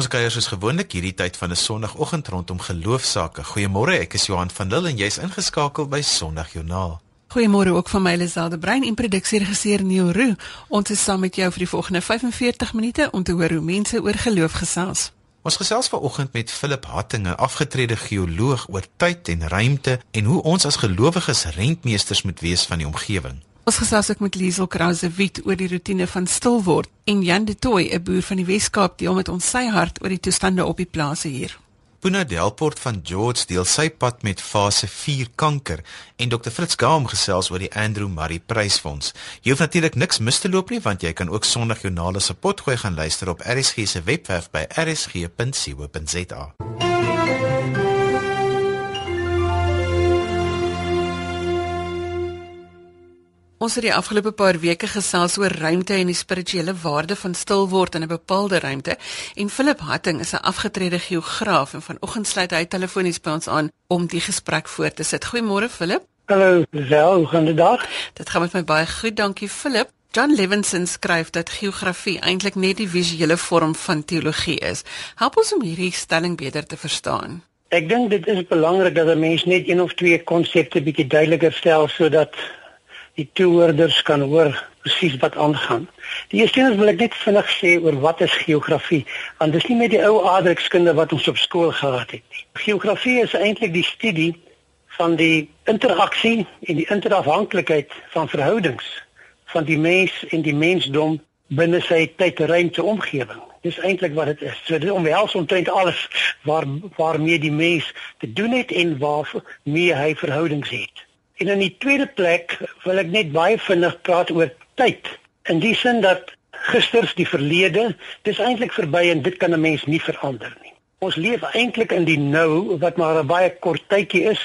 Ons kuier soos gewoonlik hierdie tyd van 'n Sondagoggend rondom geloofsaake. Goeiemôre, ek is Johan van Lille en jy's ingeskakel by Sondagjoernaal. Goeiemôre ook van my Liselde Brein en produksieregisseur Neil Roo. Ons is saam met jou vir die volgende 45 minute om te hoor hoe mense oor geloof gesels. Ons gesels vanoggend met Philip Hattinge, afgetrede geoloog oor tyd en ruimte en hoe ons as gelowiges rentmeesters moet wees van die omgewing. Ons gesels ook met Liesel Krause Wit oor die rotine van stil word en Jan de Tooy, 'n boer van die Wes-Kaap, deel met ons sy hart oor die toestande op die plase hier. Puna Delport van George deel sy pad met fase 4 kanker en Dr Fritz Gaam gesels oor die Andrew Murray Prysfonds. Jy hoef natuurlik niks mis te loop nie want jy kan ook Sondagjoernale se potgooi gaan luister op RSG se webwerf by rsg.co.za. Ons het die afgelope paar weke gesels oor ruimte en die spirituele waarde van stil word in 'n bepaalde ruimte en Philip Hatting is 'n afgetrede geograaf en vanoggend sluit hy telefonies by ons aan om die gesprek voort te sit. Goeiemôre Philip. Hallo, Zel, hoe gaan dit daar? Dit gaan met my baie goed, dankie Philip. John Levinson skryf dat geografie eintlik net die visuele vorm van teologie is. Help ons om hierdie stelling beter te verstaan. Ek dink dit is belangrik dat 'n mens net een of twee konsepte bietjie duideliker stel sodat die toehoorders kan hoor presies wat aangaan. Die eerste ding wil ek net vinnig sê oor wat is geografie, want dis nie met die ou aardrykskunde wat ons op skool gehad het nie. Geografie is eintlik die studie van die interaksie en die interafhanklikheid van verhoudings van die mens en die mensdom binne sy tyd-ruimte omgewing. Dis eintlik wat dit is. So dit omhels omtrent alles waar waarmee die mens te doen het en waarmee hy verhoudings het. En in die tweede plek wil ek net baie vinnig praat oor tyd. In die sin dat gisters die verlede, dis eintlik verby en dit kan 'n mens nie verander nie. Ons leef eintlik in die nou wat maar 'n baie kort tydjie is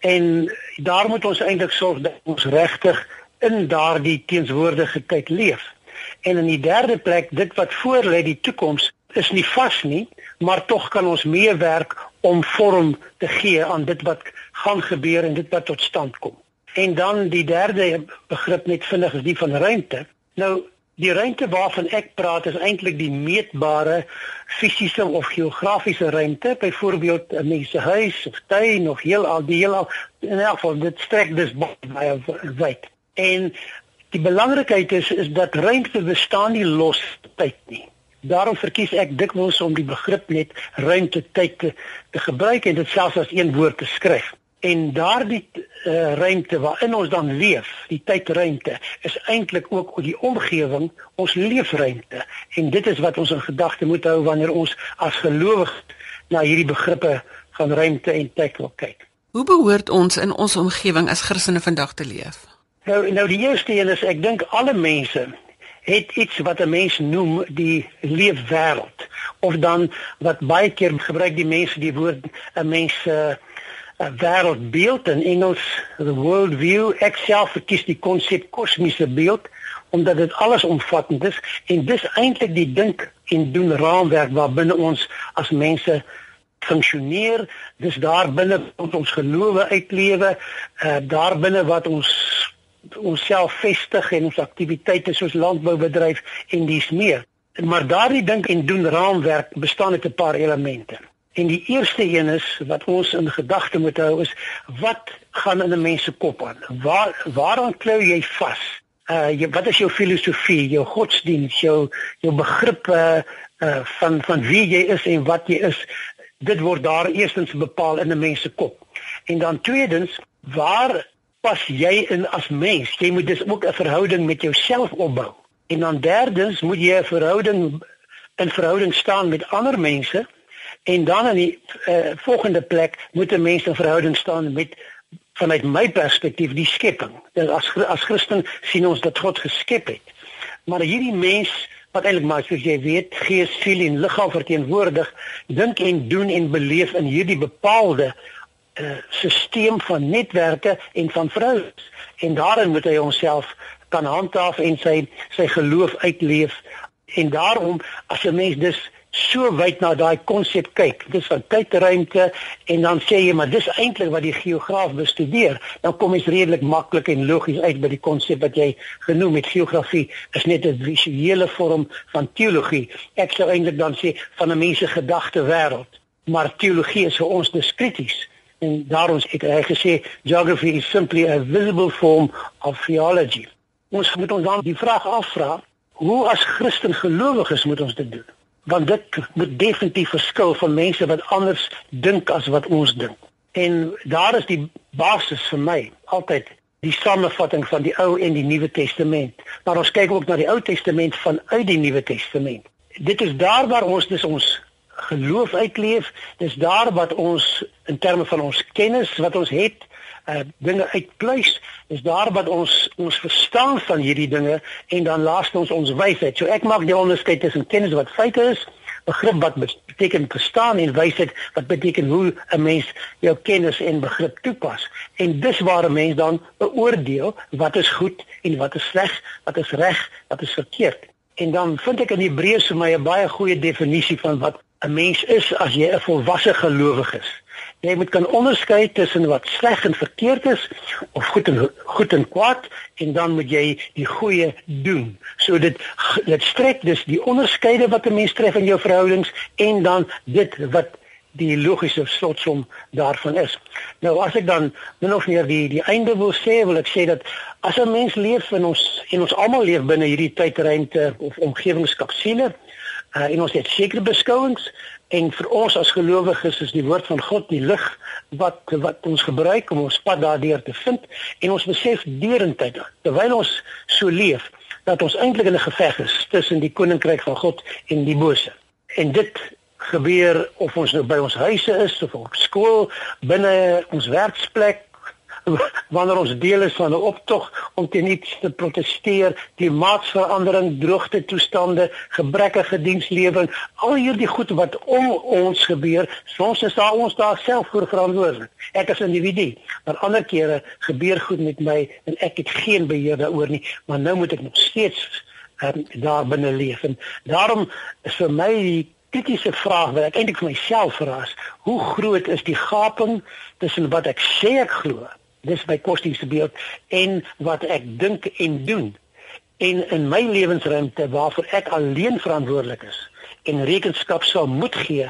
en daar moet ons eintlik sorg dat ons regtig in daardie teenswoordige tyd leef. En in die derde plek, dit wat voor lê, die toekoms, is nie vas nie, maar tog kan ons meewerk om vorm te gee aan dit wat gaan gebeur en dit wat tot stand kom. En dan die derde begrip net vinnig is die van ruimte. Nou die ruimte waarvan ek praat is eintlik die meetbare fisiese of geografiese ruimte, byvoorbeeld 'n mens se huis of tuin of heelal die heelal in elk geval dit strek dus baie wyd. En die belangrikheid is is dat ruimte bestaan nie los tyd nie. Daarom verkies ek dikwels om die begrip net ruimte tyd te, te gebruik en dit selfs as een woord te skryf. En daardie uh, ruimte waarin ons dan leef, die tydruimte, is eintlik ook die omgewing, ons leefruimte. En dit is wat ons in gedagte moet hou wanneer ons as gelowiges na hierdie begrippe van ruimte en tyd wil kyk. Hoe behoort ons in ons omgewing as Christene vandag te leef? Nou nou die eerste een is ek dink alle mense het iets wat 'n mens noem die leefwêreld of dan wat baie keer gebruik die mense die woord 'n mens 'n uh, wêreldbeeld in Engels the world view ek self verkies die konsep kosmiese beeld omdat dit alles omvattend is en dis eintlik die dink en doen raamwerk waarbinne ons as mense funksioneer dis daar binne wat ons gelowe uitlewe uh, daar binne wat ons onsself vestig en ons aktiwiteite soos landboubedryf en dis meer. Maar daardie dink en doen raamwerk bestaan uit 'n paar elemente. En die eerste een is wat ons in gedagte moet hou is wat gaan in 'n mens se kop aan? Waar waaraan klou jy vas? Uh jy wat is jou filosofie, jou godsdienst, jou jou begrip uh, uh van van wie jy is en wat jy is? Dit word daar eerstens bepaal in 'n mens se kop. En dan tweedens, waar pas jy in as mens. Jy moet dus ook 'n verhouding met jouself opbou. En dan derdens moet jy 'n verhouding in verhouding staan met ander mense en dan in die uh, volgende plek moet 'n mens in verhouding staan met vanuit my perspektief die skepping. Dus as as Christen sien ons dat God geskep het. Maar hierdie mens wat eintlik maar soos jy weet, gees, siel en liggaam verteenwoordig, dink en doen en beleef in hierdie bepaalde uh, stelsel van netwerke en van vrouens en daarin moet hy homself kan handhaaf en sy sy geloof uitleef en daarom as 'n mens dus so wyd na daai konsep kyk. Dis van tydruimte en dan sê jy maar dis eintlik wat die geograaf bestudeer. Dan kom jy redelik maklik en logies uit by die konsep wat jy genoem het geografie is net 'n visuele vorm van teologie. Ek sou eintlik dan sê van 'n mens se gedagte wêreld. Maar teologie is vir ons dus krities. En daarom het hy gesê geography is simply a visible form of theology. Ons moet ons dan die vraag afvra, hoe as Christen gelowiges moet ons dit doen? Want dit moet definitief verskil van mense wat anders dink as wat ons dink. En daar is die basis vir my altyd die samevatting van die Ou en die Nuwe Testament. Maar ons kyk ook na die Ou Testament vanuit die Nuwe Testament. Dit is daar waar ons dis ons geloof uitleef, dis daar wat ons in terme van ons kennis wat ons het, uh, dinge uitpluis is daar wat ons ons verstaan van hierdie dinge en dan laaste ons ons wysheid. So ek maak die onderskeid tussen kennis wat feite is, begrip wat beteken verstaan en wysheid wat beteken hoe 'n mens jou kennis en begrip toepas. En dis waar 'n mens dan beoordeel wat is goed en wat is sleg, wat is reg, wat is verkeerd. En dan vind ek in Hebreërs vir my 'n baie goeie definisie van wat 'n mens is as jy 'n volwasse gelowige is. Jy moet kan onderskei tussen wat sleg en verkeerd is of goed en goed en kwaad en dan moet jy die goeie doen. So dit dit strek dus die onderskeide wat 'n mens tref in jou verhoudings en dan dit wat die logiese slotsom daarvan is. Nou as ek dan min of meer die die einde wil sê, wil ek sê dat as 'n mens leef in ons en ons almal leef binne hierdie tydruimte of omgewingskapsule, uh, en ons het sekere beskouings en vir ons as gelowiges is die woord van God die lig wat wat ons gebruik om ons pad daardeur te vind. En ons besef deurentyd terwyl ons so leef dat ons eintlik in 'n geveg is tussen die koninkryk van God en die bose. En dit gebeur of ons nou by ons huise is of op skool binne ons werksplek wanneer ons deel is van 'n optog om teen iets te proteseer, klimaatsverandering, droogte toestande, gebrekkige dienslewering, al hierdie goed wat om ons gebeur, soms is daar ons daar self voor verantwoordelik. Ek as individu, maar ander kere gebeur goed met my en ek het geen beheer daaroor nie, maar nou moet ek nog steeds um, daar binne leef en daarom is vir my die kritiese vraag wat ek eintlik vir myself vra is, hoe groot is die gaping tussen wat ek sê ek glo dis my kostiese beeld en wat ek dink en doen en in my lewensruimte waarvoor ek alleen verantwoordelik is en rekenskap sal moet gee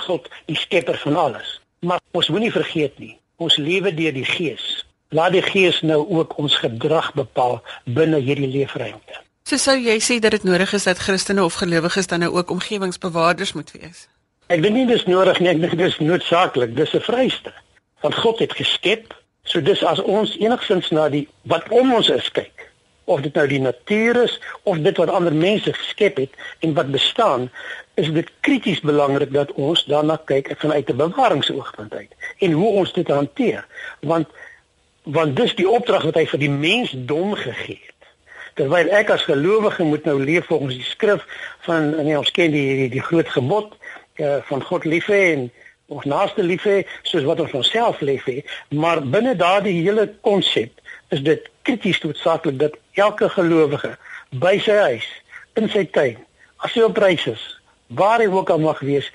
God die skepper van alles. Maar ons moenie vergeet nie ons lewe deur die gees. Laat die gees nou ook ons gedrag bepaal binne hierdie leefruimte. So sou jy sê dat dit nodig is dat Christene of gelowiges dan nou ook omgewingsbewaarders moet wees? Ek dink nie dis nodig nie ek dink dis noodsaaklik dis 'n vryste want God het geskep So dis as ons enigsins na die wat om ons is kyk, of dit nou die natuur is of dit wat ander mense geskep het en wat bestaan, is dit krities belangrik dat ons daarna kyk vanuit 'n bewaringsoogpunt uit en hoe ons dit hanteer, want want dis die opdrag wat hy vir die mensdom gegee het. Terwyl ek as gelowige moet nou leef volgens die skrif van nee, ons ken die die, die groot gebod uh, van God lief hê en ons naaste lief hê soos wat ons onsself lief hê, maar binne daardie hele konsep is dit krities noodsaaklik dat elke gelowige by sy huis, in sy tuin, as hy op reis is, waar hy ook al mag wees,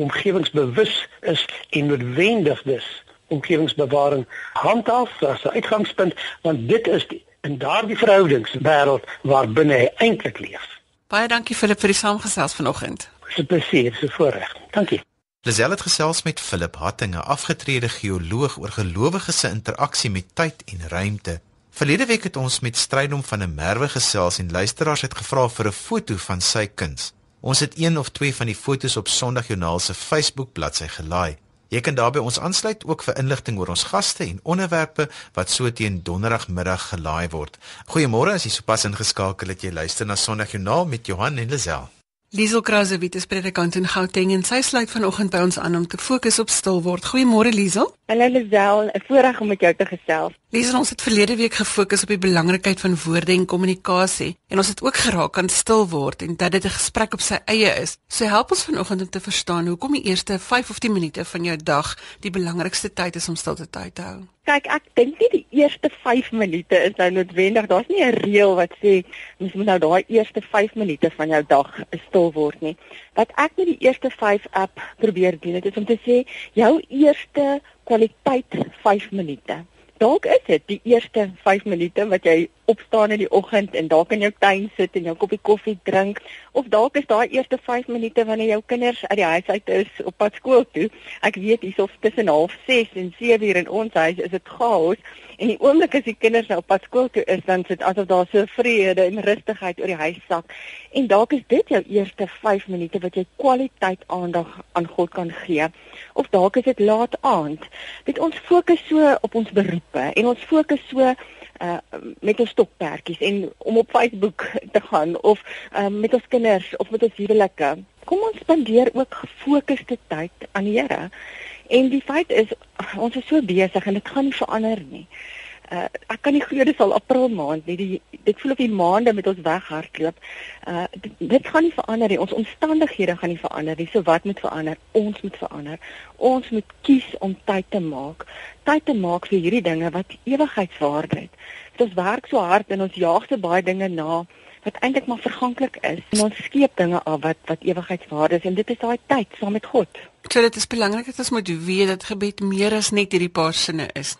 omgewingsbewus is en noodwendig is omgewingsbewaring handhaaf as 'n uitgangspunt want dit is die, in daardie verhoudings wêreld waar binne hy eintlik leef. Baie dankie Philip vir die saamgesels vanoggend. Dis 'n plesier, 'n voorreg. Dankie. Lisel het gesels met Philip Hattinge, afgetrede geoloog oor gelowiges se interaksie met tyd en ruimte. Verlede week het ons met Strydom van 'n Merwe gesels en luisteraars het gevra vir 'n foto van sy kuns. Ons het een of twee van die fotos op Sondagjoernaal se Facebook bladsy gelaai. Jy kan daarby ons aansluit ook vir inligting oor ons gaste en onderwerpe wat so teen donderdagmiddag gelaai word. Goeiemôre as jy sopas ingeskakel het jy luister na Sondagjoernaal met Johan en Lisel. Liesel Krause wie is predikant in Gauteng en sy sluit vanoggend by ons aan om te fokus op stil word. Goeiemôre Liesel. Hallo Lisel, 'n voorreg om met jou te gesels. Liesel, ons het verlede week gefokus op die belangrikheid van woorde en kommunikasie en ons het ook geraak aan stil word en dat dit 'n gesprek op sy eie is. So help ons vanoggend om te verstaan hoekom die eerste 5 of 10 minute van jou dag die belangrikste tyd is om stilte te hou. Kyk, ek dink nie die eerste 5 minute is nou noodwendig. Daar's nie 'n reël wat sê mens moet nou daai eerste 5 minute van jou dag stil word nie. Wat ek met die eerste 5 app probeer doen, dit is om te sê jou eerste kwaliteit 5 minute. Dalk is dit die eerste 5 minute wat jy opstaan in die oggend en dalk in jou tuin sit en jou koppie koffie drink of dalk is daai eerste 5 minute wanneer jou kinders uit die huis uit is op pad skool toe. Ek weet hiersof tussen 06:30 en 7:00 in ons huis is dit chaos en die oomblik as die kinders nou op pad skool toe is dan sit asof daar so vrede en rustigheid oor die huis sak. En dalk is dit jou eerste 5 minute wat jy kwaliteit aandag aan God kan gee. Of dalk is dit laat aand. Dit ons fokus so op ons beroepe en ons fokus so uh met ons stokperdjies en om op Facebook te gaan of uh, met ons kinders of met ons huwelike. Kom ons spandeer ook gefokusde tyd aan die Here. En die feit is ons is so besig en dit gaan nie verander nie. Uh ek kan nie glo dit sal April maand nie. Die dit voel of die maande met ons weghardloop. Uh dit, dit gaan nie verander nie. Ons omstandighede gaan nie verander nie. So wat moet verander? Ons moet verander. Ons moet kies om tyd te maak. Tyd te maak vir hierdie dinge wat ewigheidswaarde het. Dit ons werk so hard en ons jaag so baie dinge na wat eintlik maar verganklik is. En ons skiep dinge af wat wat ewigheidswaarde is en dit is daai tyd saam met God. So dit is belangrik dat ons moet weet dat gebed meer as net hierdie paar sinne is.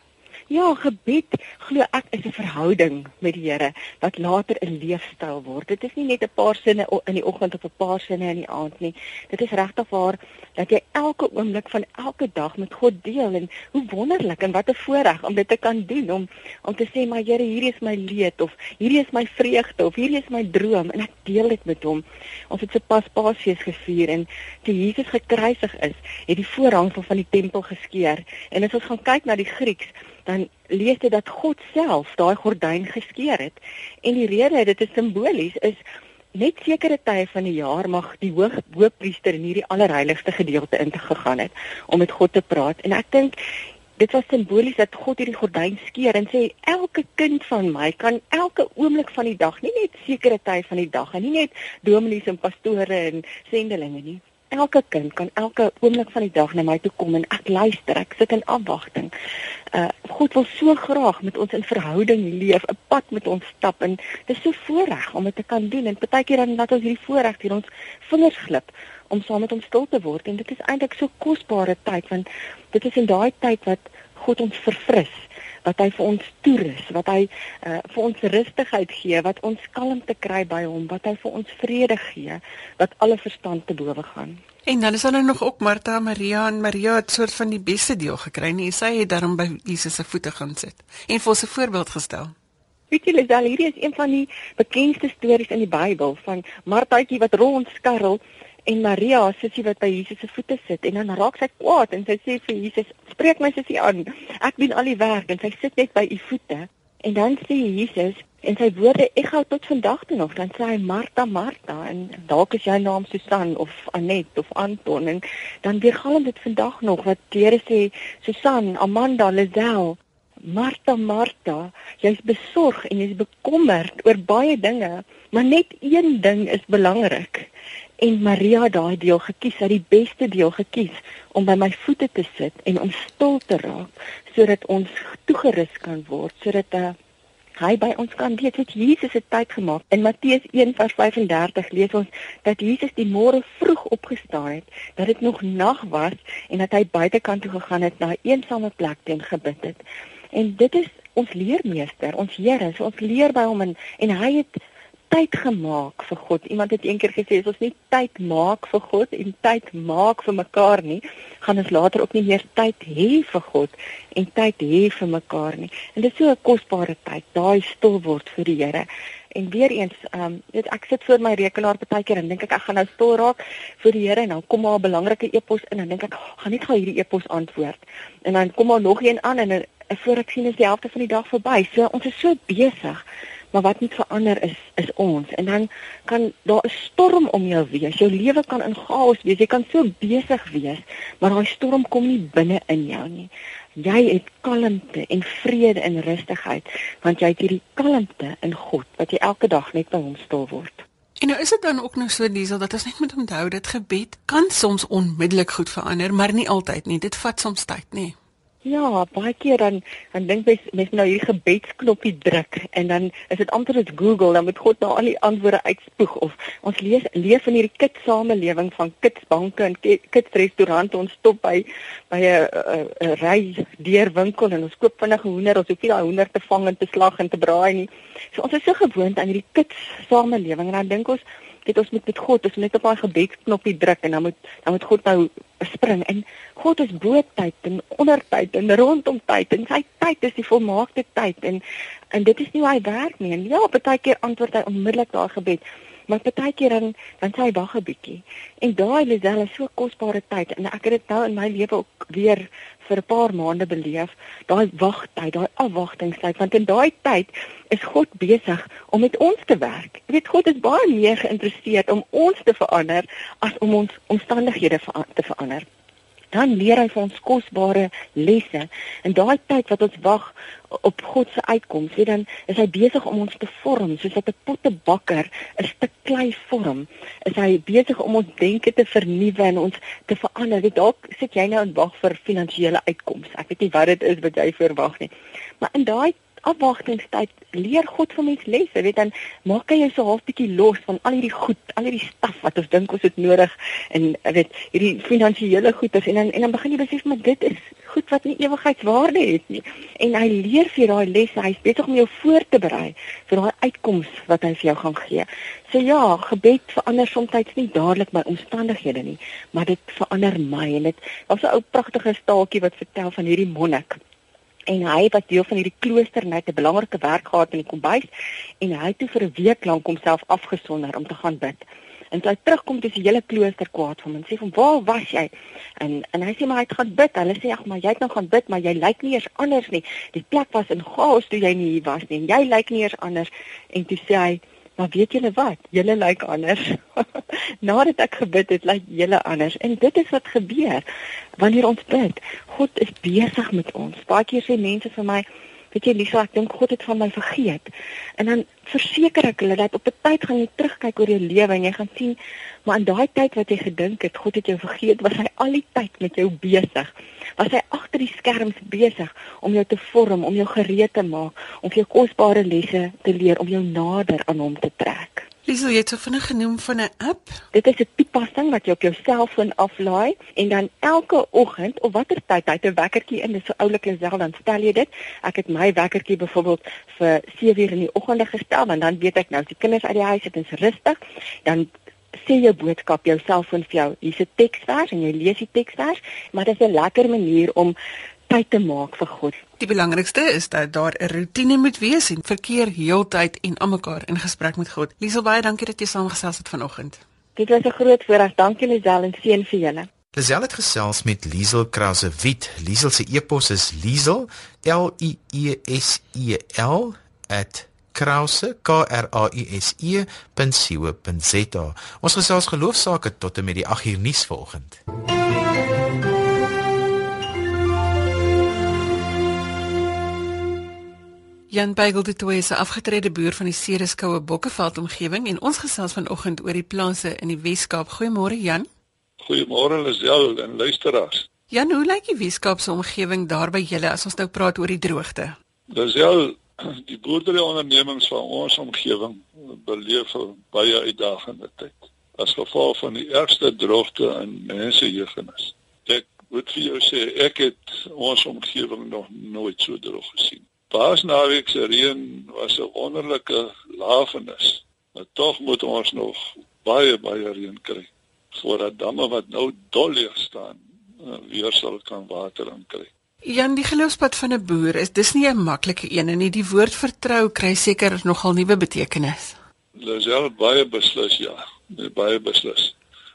Ja, gebed glo ek is 'n verhouding met die Here wat later 'n leefstyl word. Dit is nie net 'n paar sinne in die oggend of 'n paar sinne in die aand nie. Dit is regtig waar dat jy elke oomblik van elke dag met God deel en hoe wonderlik en wat 'n voorreg om dit te kan doen om om te sê maar Here, hierdie is my leed of hierdie is my vreugde of hierdie is my droom en ek deel dit met hom. Ons het se pas Paasfees gevier en toe Jesus gekruisig is, het die voorhangsel van die tempel geskeur en as ons gaan kyk na die Grieks dan lees dit dat God self daai gordyn geskeur het. En die rede dit is simbolies is net sekere tye van die jaar mag die hoog hoofpriester in hierdie allerheiligste gedeelte in te gegaan het om met God te praat. En ek dink dit was simbolies dat God hierdie gordyn skeur en sê elke kind van my kan elke oomblik van die dag, nie net sekere tye van die dag en nie net dominees en pastore en sendelinge nie, elke kind kan elke oomblik van die dag na my toe kom en ek luister, ek sit in afwagting. Uh God wil so graag met ons in verhouding leef, 'n pad met ons stap en dit is so voorreg om dit te kan doen en partykeer dan laat ons hierdie voorreg hier ons vingers glip om saam met hom stil te word en dit is eintlik so kosbare tyd want dit is in daai tyd wat God ons verfris wat hy vir ons toerus, wat hy uh, vir ons rustigheid gee, wat ons kalmte kry by hom, wat hy vir ons vrede gee, wat alle verstand te bowe gaan. En dan is hulle nog ook Martha, Maria en Maria het soort van die beste deel gekry nie. Sy het daarom by Jesus se voete gaan sit en vir ons 'n voorbeeld gestel. Weet jy, Lisel, hierdie is een van die bekendste stories in die Bybel van Marthaetjie wat rondskarrel en Maria, sussie wat by Jesus se voete sit en dan raak sy kwaad en sy sê vir Jesus, "Spreek my sussie aan. Ek doen al die werk en sy sit net by u voete." En dan sê Jesus en sy woorde gou tot vandag toe nog dan sê hy Martha Martha en dalk is jou naam Susan of Anet of Anton en dan weer gaan dit vandag nog wat Here sê Susan, Amanda, Lisel Martha Martha, jy's besorg en jy's bekommerd oor baie dinge, maar net een ding is belangrik en Maria daai deel gekies, het die beste deel gekies om by my voete te sit en om stil te raak sodat ons toegerus kan word, sodat uh, hy by ons kan weet dat Jesus het tyd gemaak. In Matteus 1:35 lees ons dat Jesus die môre vroeg opgestaan het, dat dit nog nag was en dat hy buitekant toe gegaan het na 'n eensame plek teen gebid het. En dit is ons leermeester, ons Here, so ons leer by hom en, en hy het tyd gemaak vir God. Iemand het eendag gesê as ons nie tyd maak vir God en tyd maak vir mekaar nie, gaan ons later ook nie meer tyd hê vir God en tyd hê vir mekaar nie. En dit is so 'n kosbare tyd, daai stil word vir die Here. En weer eens, ehm um, weet ek sit voor my rekenaar baie keer en dink ek ek gaan nou stil raak vir die Here en dan kom maar 'n belangrike e-pos in en dink ek gaan net gou hierdie e-pos antwoord. En dan kom maar nog een aan en, en voor ek sien is die helfte van die dag verby. So ons is so besig maar wat nie verander is is ons en dan kan daar 'n storm om jou wees. Jou lewe kan in chaos wees. Jy kan so besig wees, maar daai storm kom nie binne in jou nie. Jy het kalmte en vrede en rustigheid want jy het hierdie kalmte in God wat jy elke dag net by hom stil word. En nou is dit dan ook nog so diesel dat ons net moet onthou dat gebed kan soms onmiddellik goed verander, maar nie altyd nie. Dit vat soms tyd, nê. Ja, baie keer dan dan dink mens mens nou hierdie gebedsknoppie druk en dan is dit amper soos Google, dan moet God nou al die antwoorde uitspoeg of ons lees leef in hierdie kit samelewing van kitsbanke en kits restaurante. Ons stop by by 'n ry deurwinkel en ons koop vinnige hoender, ons hoef nie daai hoender te vang en te slag en te braai nie. So ons is so gewoond aan hierdie kits samelewing en dan dink ons dit ons moet met God, ons moet net op daai gebedsknoppie druk en dan moet dan moet God nou spring en God is bo tyd en onder tyd en rondom tyd en sy tyd is die volmaakte tyd en en dit is nie hoe hy werk nie. En ja, baie keer antwoord hy onmiddellik daai gebed. Maar baie keer dan dan sê hy wag 'n bietjie. En daai Lisel is so kosbare tyd en ek het dit nou in my lewe ook weer vir 'n paar maande beleef. Daai wagtyd, daai afwagtingstyd want in daai tyd is God besig om met ons te werk. Jy weet God is baie meer geïnteresseerd om ons te verander as om ons omstandighede te verander dan leer hy vir ons kosbare lesse. En daai tyd wat ons wag op God se uitkoms, weet dan is hy besig om ons te vorm soos wat 'n pottebakker 'n stuk klei vorm. Is hy besig om ons denke te vernuwe en ons te verander. Weet dalk sit jy nou en wag vir finansiële uitkomste. Ek weet nie wat dit is wat jy verwag nie. Maar in daai afwagtingstyd leer God vir mens lesse, weet dan maak hy jou so half bietjie los van al hierdie goed, al hierdie staf wat ons dink ons het nodig en weet hierdie finansiële goederes en dan en dan begin jy besef maar dit is goed wat nie ewigheidswaarde het nie. En hy leer vir daai lesse, hy's besig om jou voor te berei vir daai uitkoms wat hy vir jou gaan gee. So ja, gebed verander soms nie dadelik my omstandighede nie, maar dit verander my en dit was 'n ou pragtige staaltjie wat vertel van hierdie monnik en hy was deel van hierdie klooster en hy het 'n belangrike werk gehad in die kombuis en hy het toe vir 'n week lank homself afgesonder om te gaan bid. En toe hy terugkom dis die hele klooster kwaad vir hom en sê van waar was jy? En en hy sê maar hy het gaan bid. Hulle sê ag maar jy het nou gaan bid, maar jy lyk nie eers anders nie. Die plek was in chaos toe jy nie hier was nie. En jy lyk nie eers anders. En toe sê hy Maar weet julle wat? Julle lyk anders. Nadat ek gebid het, lyk julle anders. En dit is wat gebeur wanneer ons bid. God is besig met ons. Baie keer sê mense vir my, weet jy Lisa, ek dink God het van my vergeet. En dan verseker ek hulle dat op 'n tyd gaan jy terugkyk oor jou lewe en jy gaan sien, maar in daai tyd wat jy gedink het God het jou vergeet, was hy al die tyd met jou besig. Was hy agter die skerms besig om jou te vorm, om jou gereed te maak, om vir jou kosbare lesse te leer, om jou nader aan hom te trek. Liesel, jy het so vinnig genoem van 'n app. Dit is 'n toepassing wat jy op jou selfoon aflaai en dan elke oggend of watter tyd jy 'n wekkertjie in, dis so oulik Lisel, dan stel jy dit. Ek het my wekkertjie byvoorbeeld vir 7:00 in die oggende gestel want dan weet ek nou as die kinders uit die huis het en se rustig, dan sê jou boodskap jou selfoon vir jou. Hier's 'n teksvers en jy lees die teksvers, maar dit is 'n lekker manier om tyd te maak vir God. Die belangrikste is dat daar 'n rotine moet wees en verkeer heeltyd en almekaar in gesprek met God. Liesel baie dankie dat jy saamgesels het vanoggend. Dit was 'n groot voorreg. Dankie Lisel en seën vir julle. Lisel het gesels met Liesel Krause Wit. Liesel se e-pos is liesel l i e s e l @krause k r a u s e.co.za. Ons gesels geloofsaake tot en met die 8 uur nuus vanoggend. Jan Beigel het toe 'n afgetrede boer van die Cereskoue Bokkeveld omgewing en ons gesels vanoggend oor die plase in die Wes-Kaap. Goeiemôre Jan. Goeiemôre Lisel en luisteraars. Jan, hoe lyk die Wes-Kaap se omgewing daar by julle as ons nou praat oor die droogte? Lisel, die boerderyondernemings van ons omgewing beleef 'n baie uitdagende tyd. As gevolg van die ergste droogte in mense jeugennis. Ek moet vir jou sê, ek het ons omgewing nog nooit so droog gesien. Paasnaweek se reën was 'n wonderlike lafenis. Maar tog moet ons nog baie baie reën kry voordat damme wat nou dol leeg staan eh, weer sal kan water inkry. Jan, die geloofspad van 'n boer is dis nie 'n maklike een nie. Die woord vertrou kry seker nogal nuwe betekenis. Dis al baie beslis ja, baie beslis.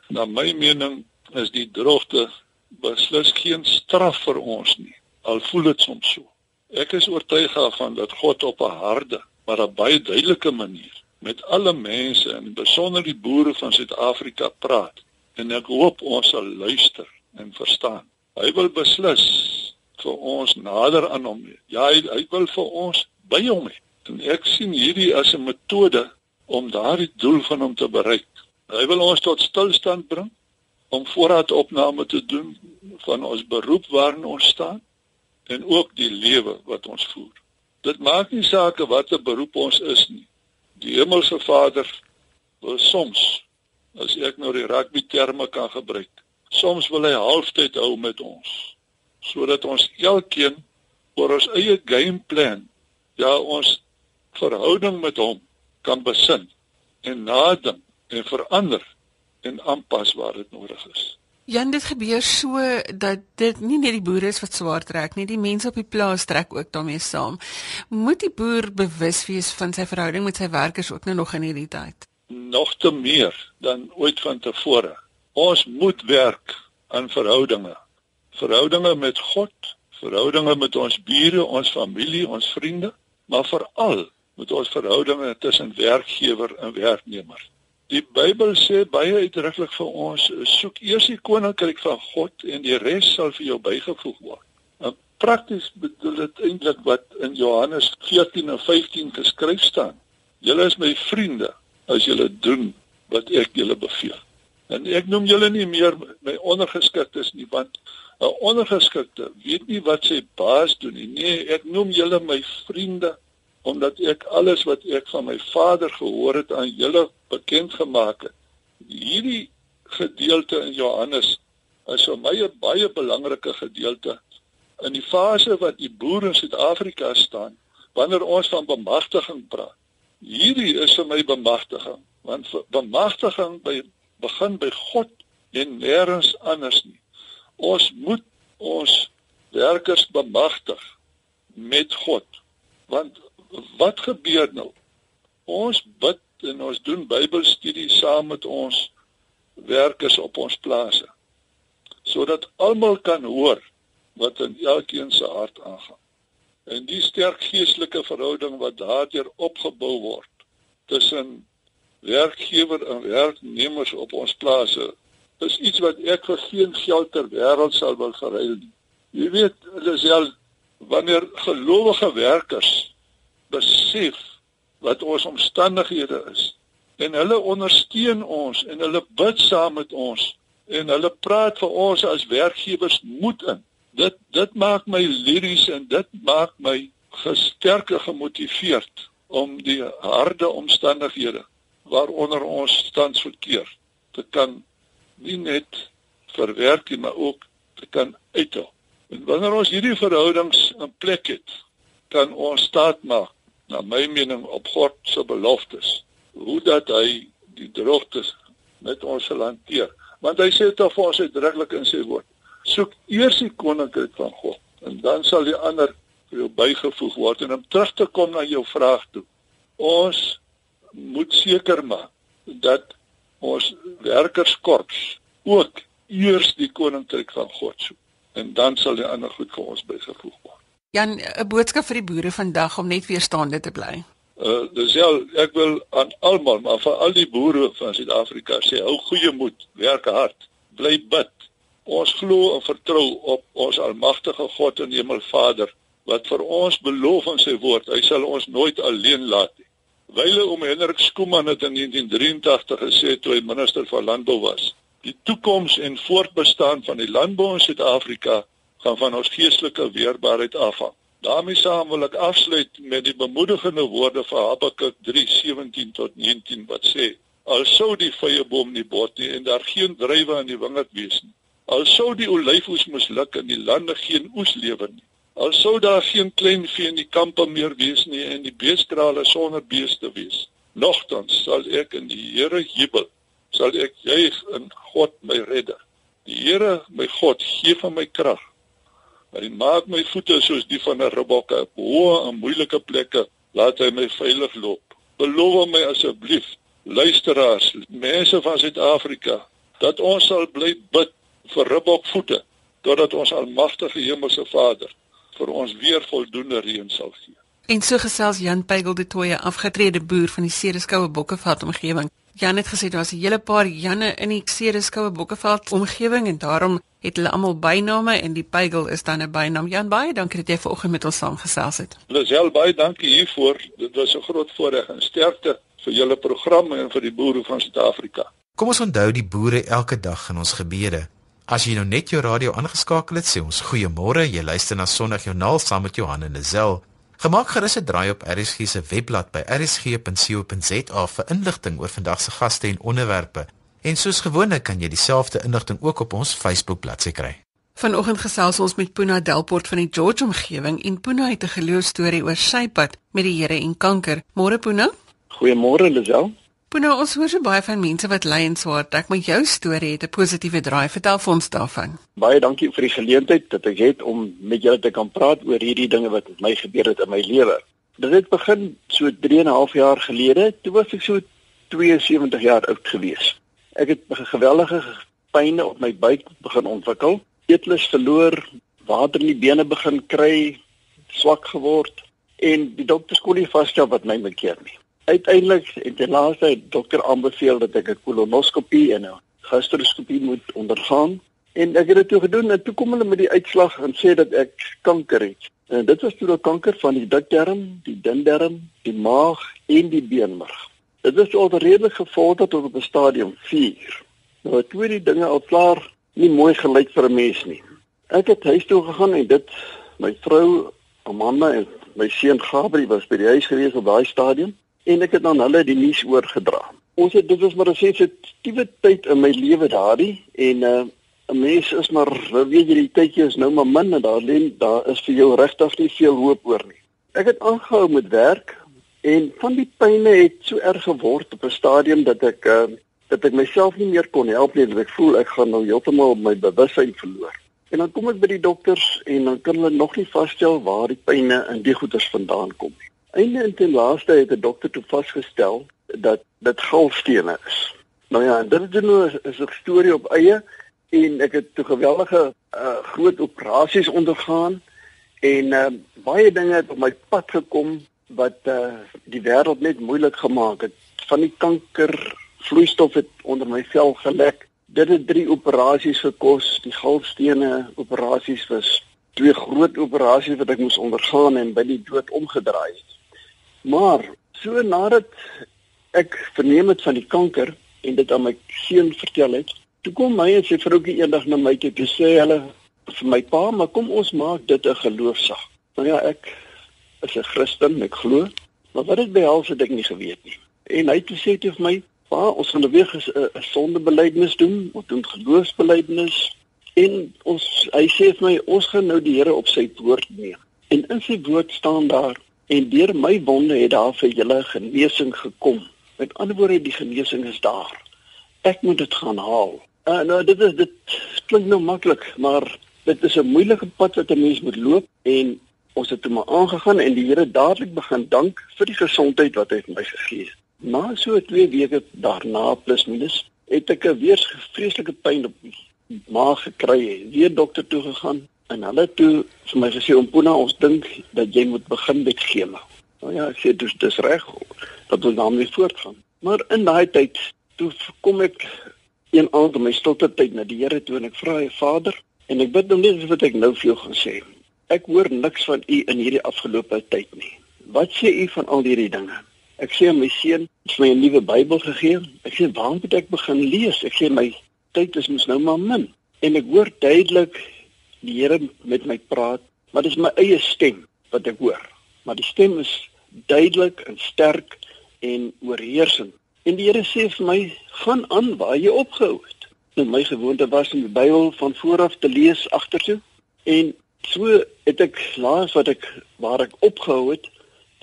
Na my mening is die droogte beslis geen straf vir ons nie. Al voel dit soms so. Ek is oortuig daarvan dat God op 'n harde, maar 'n baie duidelike manier met alle mense en besonder die boere van Suid-Afrika praat. En ek hoop ons sal luister en verstaan. Hy wil beslis vir ons nader aan hom. Ja, hy, hy wil vir ons by hom hê. En ek sien hierdie as 'n metode om daardie doel van hom te bereik. Hy wil ons tot stilstand bring om voorraadopname te doen van ons beroep waarin ons staan en ook die lewe wat ons voer. Dit maak nie saak watter beroep ons is nie. Die hemelse Vader wil soms as ek nou die rugby terme kan gebruik, soms wil hy halftyd hou met ons sodat ons elkeen oor ons eie gameplan ja ons verhouding met hom kan besin en nadink en verander en aanpas waar dit nodig is. Jan, dit gebeur so dat dit nie net die boere is wat swaar trek nie, die mense op die plaas trek ook daarmee saam. Moet die boer bewus wees van sy verhouding met sy werkers ook nou nog in hierdie tyd? Nog te meer dan ooit vantevore. Ons moet werk aan verhoudinge. Verhoudinge met God, verhoudinge met ons bure, ons familie, ons vriende, maar veral met ons verhoudinge tussen werkgewer en werknemer. Die Bybel sê baie uitdruklik vir ons, soek eers die koninkryk van God en die res sal vir jou bygevoeg word. En prakties bedoel dit eintlik wat in Johannes 14 en 15 geskryf staan. Julle is my vriende as julle doen wat ek julle beveel. En ek noem julle nie meer my ondergeskiktes nie want 'n ondergeskikte weet nie wat sy baas doen nie. Nee, ek noem julle my vriende omdat ek alles wat ek van my Vader gehoor het aan julle bekend gemaak het. Hierdie gedeelte in Johannes is vir my 'n baie belangrike gedeelte in die fase wat die boere in Suid-Afrika staan wanneer ons van bemagtiging praat. Hierdie is vir my bemagtiging want bemagtiging by begin by God en nêrens anders nie. Ons moet ons werkers bemagtig met God want wat gebeur nou? Ons bid en ons doen Bybelstudie saam met ons werkers op ons plase sodat almal kan hoor wat in elkeen se hart aangaan. En die sterk geestelike verhouding wat daardeur opgebou word tussen werkgewer en werknemers op ons plase is iets wat ek vir geen geld ter wêreld sal wil geruil nie. Jy weet, dit is al wanneer gelowige werkers besef wat ons omstandighede is. En hulle ondersteun ons en hulle bid saam met ons en hulle praat vir ons as werkgewers moed in. Dit dit maak my liries en dit maak my gesterker gemotiveerd om die harde omstandighede waaronder ons tans verkeer te kan nie net verwerk nie maar ook te kan uithou en wanneer ons hierdie verhoudings in plek het kan ons staat maak na my mening op God se beloftes hoe dat hy die droogtes met ons sal hanteer. Want hy sê tog vir ons uitdruklik in sy woord. Soek eers die koninkryk van God en dan sal die ander vir jou bygevoeg word en om terug te kom na jou vraag toe. Ons moet seker maak dat ons werkerskorps ook eers die koninkryk van God soek en dan sal die ander goed vir ons bygevoeg word Jan, 'n boodskap vir die boere vandag om net weer staande te bly. Uh dis ja, ek wil aan almal, maar vir al die boere van Suid-Afrika sê, hou goeie moed, werk hard, bly bid. Ons glo en vertrou op ons almagtige God en Hemelvader wat vir ons beloof in sy woord, hy sal ons nooit alleen laat nie. Wyle om Hendrik Skooman het in 1983 gesê toe hy minister van landbou was. Die toekoms en voortbestaan van die landbou in Suid-Afrika gaan van ons geestelike weerbaarheid afhang. daarmee saam wil ek afsluit met die bemoedigende woorde van Habakuk 3:17 tot 19 wat sê: Al sou die vrye boom nie bot nie en daar geen druiwe in die wingerd wees nie. Al sou die olyfoes misluk en die lande geen oes lewer nie. Al sou daar geen klein vee in die kampe meer wees nie en die beeskrale sonder beeste wees. Nogtans sal ek in die Here jubel. Sal ek juig in God my redder. Die Here my God gee van my krag Hy maak my voete soos die van 'n ribbokke op hoë en moeilike plekke. Laat hy my veilig loop. Beloof my asseblief, luisteraars, mense van Suid-Afrika, dat ons sal bly bid vir ribbokvoete totdat ons almagtige hemelse Vader vir ons weer voldoende reën sal gee. En so gesels Jan Pygel de Tooye, afgetrede boer van die Cereskoue Bokkeveld omgewing. Jan het gesê daar was 'n hele paar Janne in die Cereskoue Bokkeveld omgewing en daarom het hulle almal byname en die Pygel is dan 'n bynaam. Jan baie dankie dat jy vanoggend met ons saamgesels het. Lisel baie dankie hiervoor. Dit was 'n groot voorreg en sterkte vir julle programme en vir die boere van Suid-Afrika. Kom ons onthou die boere elke dag in ons gebede. As jy nou net jou radio aangeskakel het, sê ons goeiemôre. Jy luister na Sondagjoernaal saam met Johan en Lazel. Gemaak gerus 'n draai op RSG se webblad by rsg.co.za vir inligting oor vandag se gaste en onderwerpe. En soos gewoonlik kan jy dieselfde inligting ook op ons Facebook bladsy kry. Vanoggend gesels ons met Puna Delport van die George omgewing en Puna het 'n geloof storie oor sy pad met die Here en kanker. Môre Puna? Goeiemôre Lisel. Puna, ons hoor so baie van mense wat ly en swaar. Ek met jou storie het 'n positiewe draai. Vertel vir ons daarvan. Baie dankie vir die geleentheid dat ek het om met julle te kan praat oor hierdie dinge wat met my gebeur het in my lewe. Dit het begin so 3 en 'n half jaar gelede. Toe was ek so 72 jaar oud gewees. Ek het geweldige pynne op my buik begin ontwikkel. Eetlus verloor, water in die bene begin kry, swak geword en die dokters kon nie vasstel wat my bekeer nie uiteindelik het die laaste dokter aanbeveel dat ek 'n kolonoskopie en 'n gastroskopie moet ondergaan en ek het dit toe gedoen en toe kom hulle met die uitslag en sê dat ek kanker het. En dit was toe 'n kanker van die dikdarm, die dundarm, die maag en die beenmerg. Dit is al redelik gevorder tot op 'n stadium 4. Nou toe die dinge al klaar nie mooi gelyk vir 'n mens nie. Ek het huis toe gegaan en dit my vrou Amanda en my seun Gabriel was by die huis gewees op daai stadium en ek het aan hulle die nuus oorgedra. Ons het dit was maar 'n sensitiewe tyd in my lewe daardie en uh, 'n mens is maar weet jy die tydjie is nou maar min en daar lê daar is vir jou regtig nie veel hoop oor nie. Ek het aangehou met werk en van die pyne het so erg geword op 'n stadium dat ek uh, dat ek myself nie meer kon help nie dat ek voel ek gaan nou heeltemal my bewussyn verloor. En dan kom ek by die dokters en dan kan hulle nog nie vasstel waar die pyne in die goeters vandaan kom nie. Einde en ten laaste het 'n dokter toe vasgestel dat dit galstene is. Nou ja, dit is nou 'n storie op eie en ek het toe geweldige uh, groot operasies ondergaan en uh, baie dinge het op my pad gekom wat uh, die wêreld net moeilik gemaak het. Van die kanker vloeistof het onder my vel gelek. Dit het 3 operasies gekos. Die galstene operasies was twee groot operasies wat ek moes ondergaan en by die dood omgedraai het. Maar so nadat ek verneem het van die kanker en dit aan my seun vertel het, toe kom my en sy vroukie eendag na my toe en sê hulle vir my pa, maar kom ons maak dit 'n geloofsaak. Nou ja, ek is 'n Christen, ek glo, maar wat dit behels het ek nie geweet nie. En hy het gesê te vir my, pa, ons gaan weer 'n sondebelydenis doen, ons doen geloofsbelydenis en ons hy sê vir my, ons gaan nou die Here op sy woord neem. En in sy woord staan daar En deur my wonde het daar vir julle genesing gekom. Met ander woorde, die genesing is daar. Ek moet dit gaan haal. Uh, nou dit is dit klink nou maklik, maar dit is 'n moeilike pad wat 'n mens moet loop en ons het toe maar aangegaan en die Here dadelik begin dank vir die gesondheid wat hy my gegee het. Na so 2 weke daarna plus minus het ek weer vreeslike pyn op my maag gekry. Weer dokter toe gegaan En hulle toe vir my gesê Ompuna, ons dink dat jy moet begin met chemo. Nou ja, ek sê dis dis reg dat ons daarmee voortgaan. Maar in daai tyd toe kom ek een aand in my stilte tyd na die Here toe en ek vra hy Vader en ek bid hom net wat ek nou vir jou gaan sê. Ek hoor niks van u in hierdie afgelope tyd nie. Wat sê u van al hierdie dinge? Ek sê my seun het my 'n nuwe Bybel gegee. Ek sê waar moet ek begin lees? Ek sê my tyd is mos nou maar min. En ek hoor duidelik die Here met my praat, maar dis my eie stem wat ek hoor. Maar die stem is duidelik en sterk en oorheersend. En die Here sê vir my, gaan aan waar jy opgehou het. Nou my gewoonte was om die Bybel van vooraf te lees agtertoe en so het ek laas wat ek waar ek opgehou het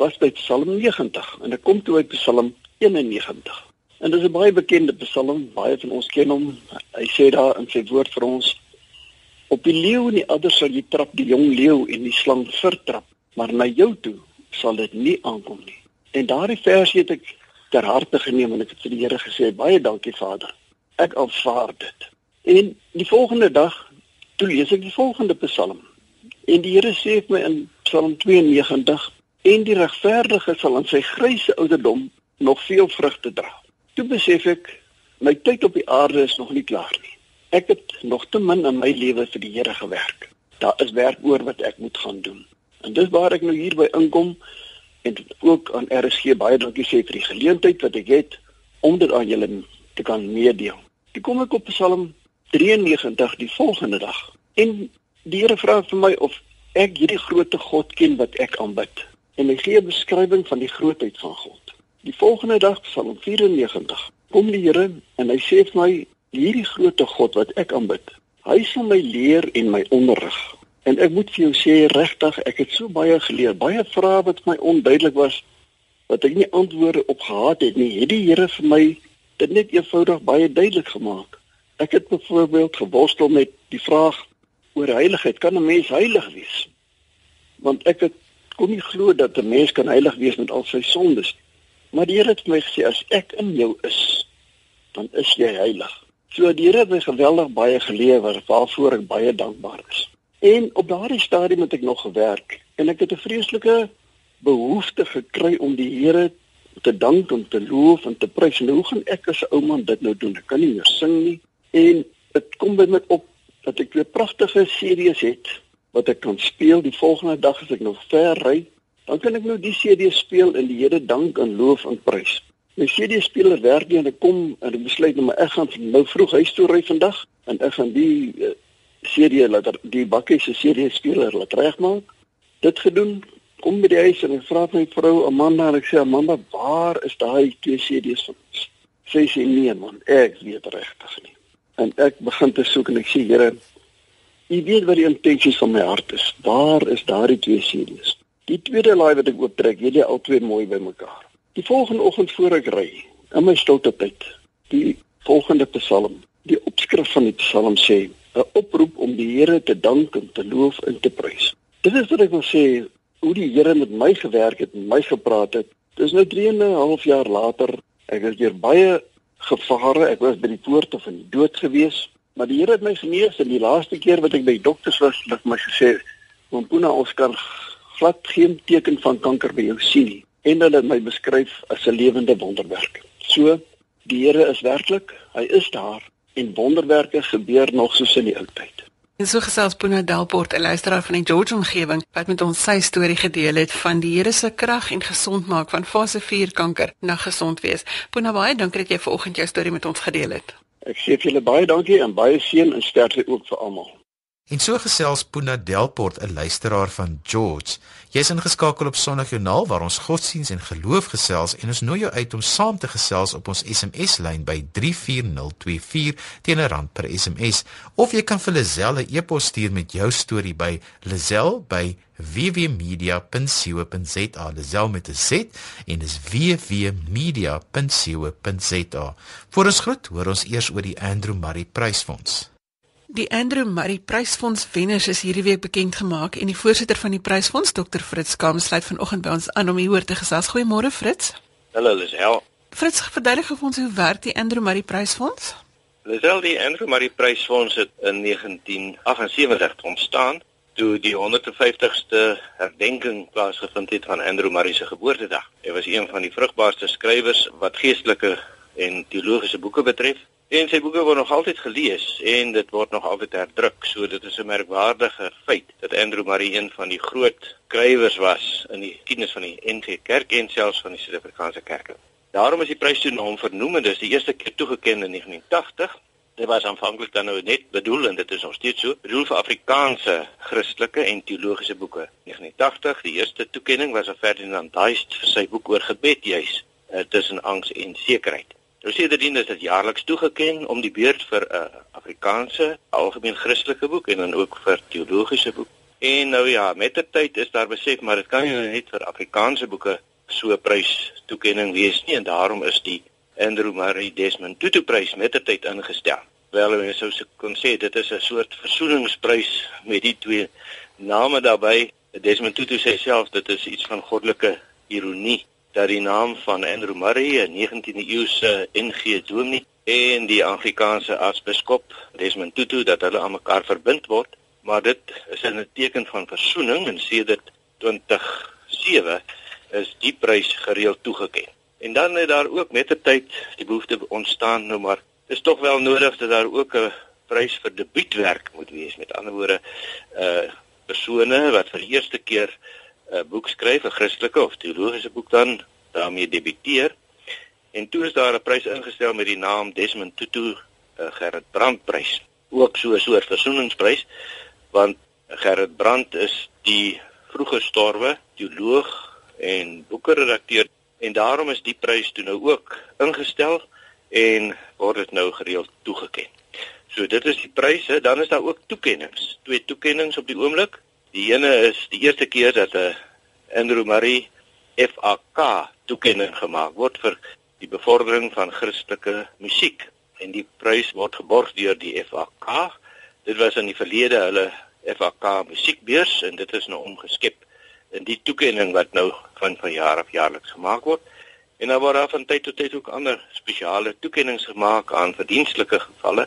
was by Psalm 90 en ek kom toe by Psalm 91. En dit is 'n baie bekende Psalm, baie van ons ken hom. Hy sê daar in sy woord vir ons Op die leeu en die adder sal jy trap die jong leeu en die slang vertrap, maar na jou toe sal dit nie aankom nie. En daardie versie het ek ter harte geneem en ek het vir die Here gesê baie dankie Vader. Ek aanvaar dit. En die volgende dag toe lees ek die volgende Psalm. En die Here sê vir my in Psalm 92 en die regverdige sal aan sy grysse ouderdom nog veel vrugte dra. Toe besef ek my tyd op die aarde is nog nie klaar nie. Ek het nog te min in my lewe vir die Here gewerk. Daar is werk oor wat ek moet gaan doen. En dis waar ek nou hier by inkom en ook aan RSG baie dankie sê vir die geleentheid wat ek het om dit aan julle te kan meedeel. Ek kom ek op Psalm 93 die volgende dag. En die Here vra vir my of ek hierdie grootte God ken wat ek aanbid. En hy gee 'n beskrywing van die grootheid van God. Die volgende dag, Psalm 94, kom die Here en hy sê vir my hierdie grootte God wat ek aanbid. Hy sal my leer en my onderrig. En ek moet vir jou sê regtig, ek het so baie geleer, baie vrae wat my onduidelik was wat ek nie antwoorde op gehad het nie. Het die Here vir my dit net eenvoudig baie duidelik gemaak. Ek het byvoorbeeld geworstel met die vraag oor heiligheid. Kan 'n mens heilig wees? Want ek het kon nie glo dat 'n mens kan heilig wees met al sy sondes. Maar die Here het my gesê as ek in jou is, dan is jy heilig. So die Here het my geweldig baie gelewer waarvoor ek baie dankbaar is. En op daardie stadium het ek nog gewerk en ek het 'n vreeslike behoefte gekry om die Here te dank en te loof en te prys. En hoe gaan ek as 'n ou man dit nou doen? Ek kan nie meer sing nie. En dit kom by my op dat ek 'n pragtige series het wat ek kan speel die volgende dag as ek nog ver ry. Dan kan ek nou die CD speel en die Here dank en loof en prys. My CD speler werk nie en ek kom en ek besluit nou maar ek gaan nou vroeg huis toe ry vandag en ek gaan die CD laat die bakkie se CD speler laat regmaak. Dit gedoen, kom by die huis en ek vra my vrou Amanda en ek sê Amanda, waar is daai twee CD's van ons? Sy sê nee man, ek weet regtig nie. En ek begin te soek en ek sê Here, U weet wat die intensies van my hart is. Waar is daardie twee CD's? Die tweede laai wat ek ooptrek, weet jy al twee mooi bymekaar. Die volgende oggend voor ek ry, in my stilte tyd, die volgende Psalm, die opskrif van die Psalm sê 'n oproep om die Here te dank en te loof en te prys. Dit is wat ek wil sê hoe die Here met my gewerk het en my gepraat het. Dis nou 3 en 'n half jaar later. Ek het deur baie gevare. Ek was by die poorte van die dood gewees, maar die Here het my genees en die laaste keer wat ek by dokters was, het my gesê, "Mompuna, ons kan glad geen teken van kanker by jou sien nie." En hulle het my beskryf as 'n lewende wonderwerk. So, die Here is werklik, hy is daar en wonderwerke gebeur nog soos in die ou tyd. En so gesels Puna Delport, 'n luisteraar van die George omgewing, wat met ons sy storie gedeel het van die Here se krag en gesond maak van fase 4 kanker na gesond wees. Puna, baie dankie dat jy vanoggend jou storie met ons gedeel het. Ek sê vir julle baie dankie en baie seën en sterkte ook vir almal. En so gesels Puna Delport, 'n luisteraar van George. Jy's ingeskakel op Sondagjoernaal waar ons godsdiens en geloof gesels en ons nooi jou uit om saam te gesels op ons SMS-lyn by 34024 teen 'n rand per SMS of jy kan vir Lazelle 'n e-pos stuur met jou storie by lazelle@wwmedia.co.za. Lazelle met 'n Z en dis wwmedia.co.za. Voor ons groet, hoor ons eers oor die Andrew Murray Prysfonds. Die Andrew Murray Prysfonds wenners is hierdie week bekend gemaak en die voorsitter van die Prysfonds, Dr. Fritz Kam, sluit vanoggend by ons aan om hieroor te gesels. Goeiemôre Fritz. Hallo Lisel. Fritz, verduidelik vir ons hoe werk die Andrew Murray Prysfonds? Lisel, die Andrew Murray Prysfonds het in 1978 ontstaan toe die 150ste herdenking plaasgevind het van Andrew Murray se geboortedag. Hy was een van die vrugbaarste skrywers wat geestelike en teologiese boeke betref En sy boeke word nog altyd gelees en dit word nog altyd herdruk. So dit is 'n merkwaardige feit dat Andrew Murray een van die groot skrywers was in die geskiedenis van die NG Kerk en selfs van die Suid-Afrikaanse kerke. Daarom is die prys toe na hom vernoem en dis die eerste keer toegekend in 1980. Dit was aanvanklik dan nou net bedoel en dit is nog steeds so, bedoel vir Afrikaanse Christelike en teologiese boeke. 1980, die eerste toekenning was aan Ferdinand Duist vir sy boek oor gebed juis uh, tussen angs en sekerheid. Nou sedertdien is dit jaarliks toegeken om die beurt vir 'n uh, Afrikaanse algemeen Christelike boek en dan ook vir teologiese boek. En nou ja, met die tyd is daar besef maar dit kan nie net vir Afrikaanse boeke so 'n prys toekenning wees nie en daarom is die Andrew Murray Desmond Tutu prys met die tyd ingestel. Wel mense sou se kon sê dit is 'n soort versoeningsprys met die twee name daarbey. Desmond Tutu sê self dit is iets van goddelike ironie dat die naam van Andrew Murray, 'n 19de eeuse NG dominee en die Afrikaanse aartsbiskop Desmond Tutu dat hulle aan mekaar verbind word, maar dit is 'n teken van versoening en sedert 2007 is die prys gereeld toegekend. En dan het daar ook met die tyd die behoefte ontstaan nou maar is tog wel nodig dat daar ook 'n prys vir debuutwerk moet wees. Met ander woorde, uh persone wat vir die eerste keer 'n boek skryf, 'n Christelike of teologiese boek dan daarmee debuteer. En toe is daar 'n prys ingestel met die naam Desmond Tutu uh, Gerrit Brand prys. ook so 'n soort versoeningsprys want Gerrit Brandt is die vroeë gestorwe teoloog en boekredakteur en daarom is die prys toe nou ook ingestel en word dit nou gereeld toegeken. So dit is die pryse, dan is daar ook toekennings. Twee toekennings op die oomblik. Die ene is die eerste keer dat 'n uh, Andrew Murray FAK toekenning gemaak word vir die bevordering van Christelike musiek en die prys word geborg deur die FAK. Dit was in die verlede hulle FAK musiekbeurs en dit is nou omgeskep in die toekenning wat nou van van jaar af jaarliks gemaak word. En dan word daar van tyd tot tyd ook ander spesiale toekennings gemaak aan verdienstelike gevalle,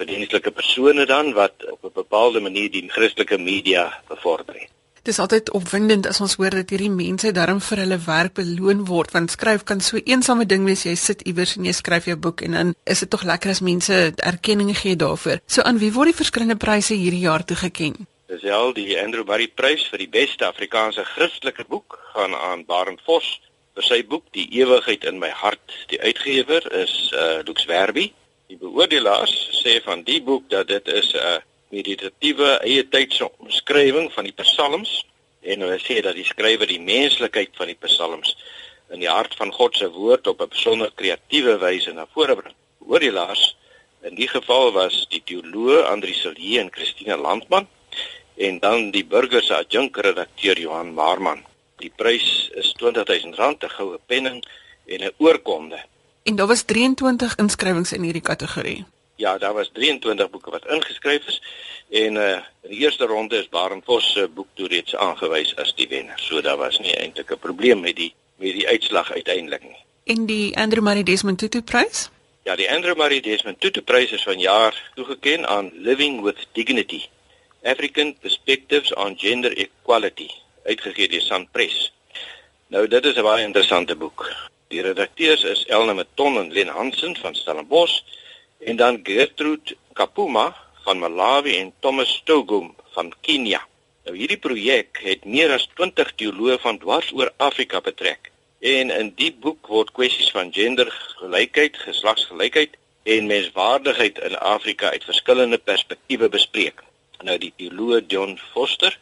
verdienstelike persone dan wat op 'n bepaalde manier die Christelike media bevorder. Dit is altyd opwindend as ons hoor dat hierdie mense darm vir hulle werk beloon word want skryf kan so eensame ding wees jy sit iewers en jy skryf jou boek en dan is dit tog lekker as mense erkenning gee daarvoor. So aan wie word die verskillende pryse hierdie jaar toegekend? Dis al die Andrew Murray Prys vir die beste Afrikaanse Christelike boek gaan aan Barend Vos vir sy boek Die ewigheid in my hart. Die uitgewer is uh Lux Werby. Die beoordelaars sê van die boek dat dit is 'n meditatiewe eie tydse omskrywing van die psalms en hulle sê dat die skrywer die menslikheid van die psalms in die hart van God se woord op 'n besonder kreatiewe wyse na vore bring. Beoordelaars in die geval was die teoloog Andri Silje en Christine Landman en dan die burger se adjunkredakteur Johan Marman. Die prys is R20000 'n goue penning en 'n oorkonde. En daar was 23 inskrywings in hierdie kategorie. Ja, daar was 23 boeke wat ingeskryf is en uh in die eerste ronde is Baron Vos se boek toe reeds aangewys as die wenner. So daar was nie eintlik 'n probleem met die met die uitslag uiteindelik nie. En die Andrew Murray Desmond Tutu prys? Ja, die Andrew Murray Desmond Tutu prys is vanjaar toegekend aan Living with Dignity. African Perspectives on Gender Equality uitgegee deur Sanpress. Nou dit is 'n baie interessante boek. Die redakteurs is Elna Meton en Len Hansen van Stellenbosch en dan Gertrude Kapuma van Malawi en Thomas Stogum van Kenia. Nou hierdie projek het meer as 20 teoloë van dwars oor Afrika betrek. En in die boek word kwessies van gendergelykheid, geslagsgelykheid en menswaardigheid in Afrika uit verskillende perspektiewe bespreek nou die teoloog John Foster,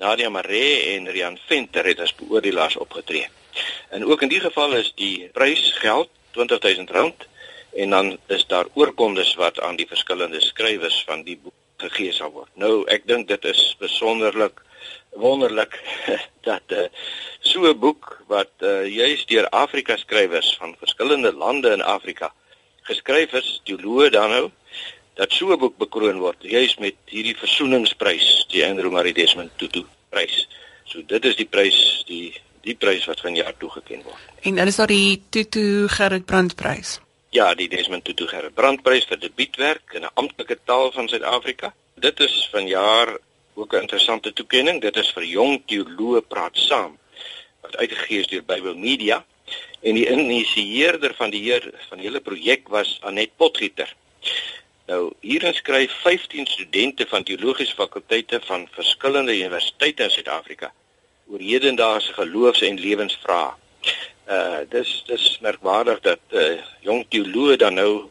Nadia Maree en Rian Venter het as beoordelaars opgetree. En ook in die geval is die prys geld R20000 en dan is daar oorkondes wat aan die verskillende skrywers van die boek gegee sal word. Nou ek dink dit is besonderlik wonderlik dat uh, so 'n boek wat uh, juis deur Afrika skrywers van verskillende lande in Afrika geskryf is, teoloog dan nou dat so 'n boek bekroon word juis met hierdie versoeningsprys die Andrew Murray Desmond Tutu prys. So dit is die prys die die prys wat vanjaar toegekend word. En dan is daar die Tutu Gerrit Brandt prys. Ja, die Desmond Tutu Gerrit Brandt prys vir debuutwerk in 'n amptelike taal van Suid-Afrika. Dit is vanjaar ook 'n interessante toekenning. Dit is vir jong teoloë praat saam wat uitgegee is deur Bybel Media en die initieerder van die heer van die hele projek was Anet Potgieter. Nou hierin skryf 15 studente van teologiese fakulteite van verskillende universiteite in Suid-Afrika oor hedendaagse geloofs- en lewensvrae. Uh dis dis merkwaardig dat uh jong teoloë dan nou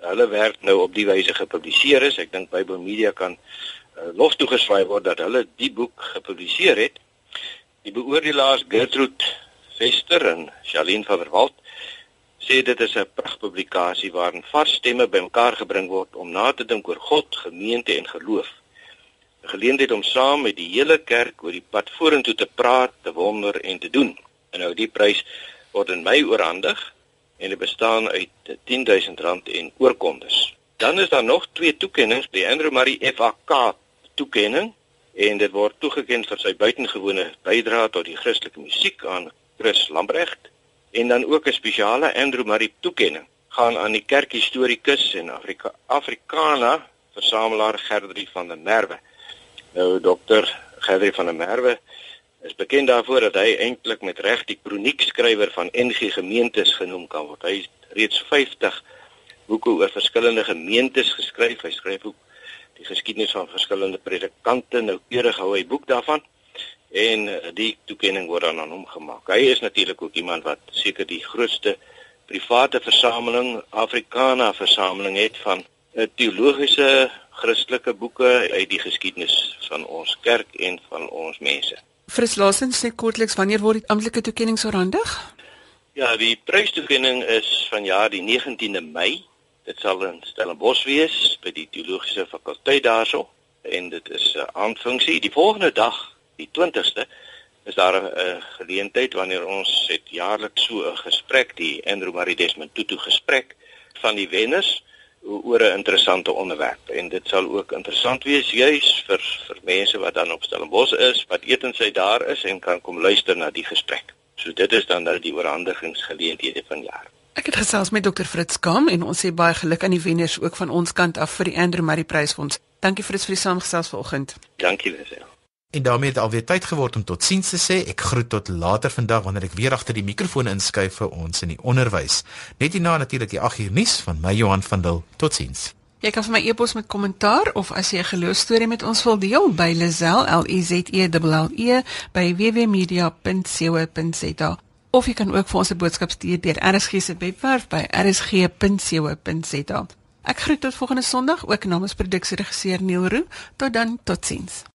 hulle werk nou op die wyse gepubliseer is. Ek dink Bybel Media kan uh, lof toegeswaai word dat hulle die boek gepubliseer het. Die beoordelaars Gertrude Vester en Charlene van der Walt sê dit is 'n pragtpublikasie waarin vars stemme bymekaar gebring word om na te dink oor God, gemeente en geloof. 'n Geleentheid om saam met die hele kerk oor die pad vorentoe te praat, te wonder en te doen. En nou die prys word in Mei oorhandig en dit bestaan uit R10000 en oorkondes. Dan is daar nog twee toekenninge, die Andrew Murray FAK toekenning en dit word toegekend vir sy buitengewone bydrae tot die Christelike musiek aan Chris Lambrecht en dan ook 'n spesiale Andrew Murray toekenning gaan aan die kerkhistorikus en Afrika Afrikaner versamelaar Gerdrie van der Merwe. Nou dokter Gerdrie van der Merwe is bekend daarvoor dat hy eintlik met reg die kroniekskrywer van NG gemeentes genoem kan word. Hy het reeds 50 boeke oor verskillende gemeentes geskryf. Hy skryf ook die geskiedenis van verskillende predikante. Nou keurig hou hy boek daarvan en eh, die toekenning word dan aan hom gemaak. Hy is natuurlik ook iemand wat seker die grootste private versameling Afrikaner versameling het van 'n teologiese Christelike boeke uit die geskiedenis van ons kerk en van ons mense. Fris Lassens sê kortliks wanneer word die amptelike toekenning oorhandig? Ja, die prystoekenning is vanjaar die 19de Mei. Dit sal in Stellenbosch wees by die teologiese fakulteit daarso en dit is 'n aanfunksie. Die volgende dag, die 20ste, is daar 'n geleentheid wanneer ons het jaarliks so 'n gesprek, die Andrew Marie Desmond Tutu gesprek van die wenners oor 'n interessante onderwerp en dit sal ook interessant wees juis vir vir mense wat dan op Stellenbosch is, wat etensy daar is en kan kom luister na die gesprek. So dit is dan nou die oorhandigingsgeleenthede van jaar. Ek het gesels met Dr Fritz Kam en ons sê baie geluk aan die wenners ook van ons kant af vir die Andrew Murray Prysfonds. Dankie Fritz vir die saamgesels vanoggend. Dankie Lisel. En daarmee het alweer tyd geword om tot sins te sê. Ek groet tot later vandag wanneer ek weer agter die mikrofoon inskuif vir ons in die onderwys. Net hierna natuurlik die 8 uur nuus van my Johan van Dil. Totsiens. Jy kan vir my e-pos met kommentaar of as jy 'n geloostorie met ons wil deel by Lazel L E Z E L L E by www.media.co.za of jy kan ook vir ons 'n boodskap stuur deur RSG se webwerf by rsg.co.za. Ek groet tot volgende Sondag ook namens produksieregisseur Neil Roo. Tot dan, totsiens.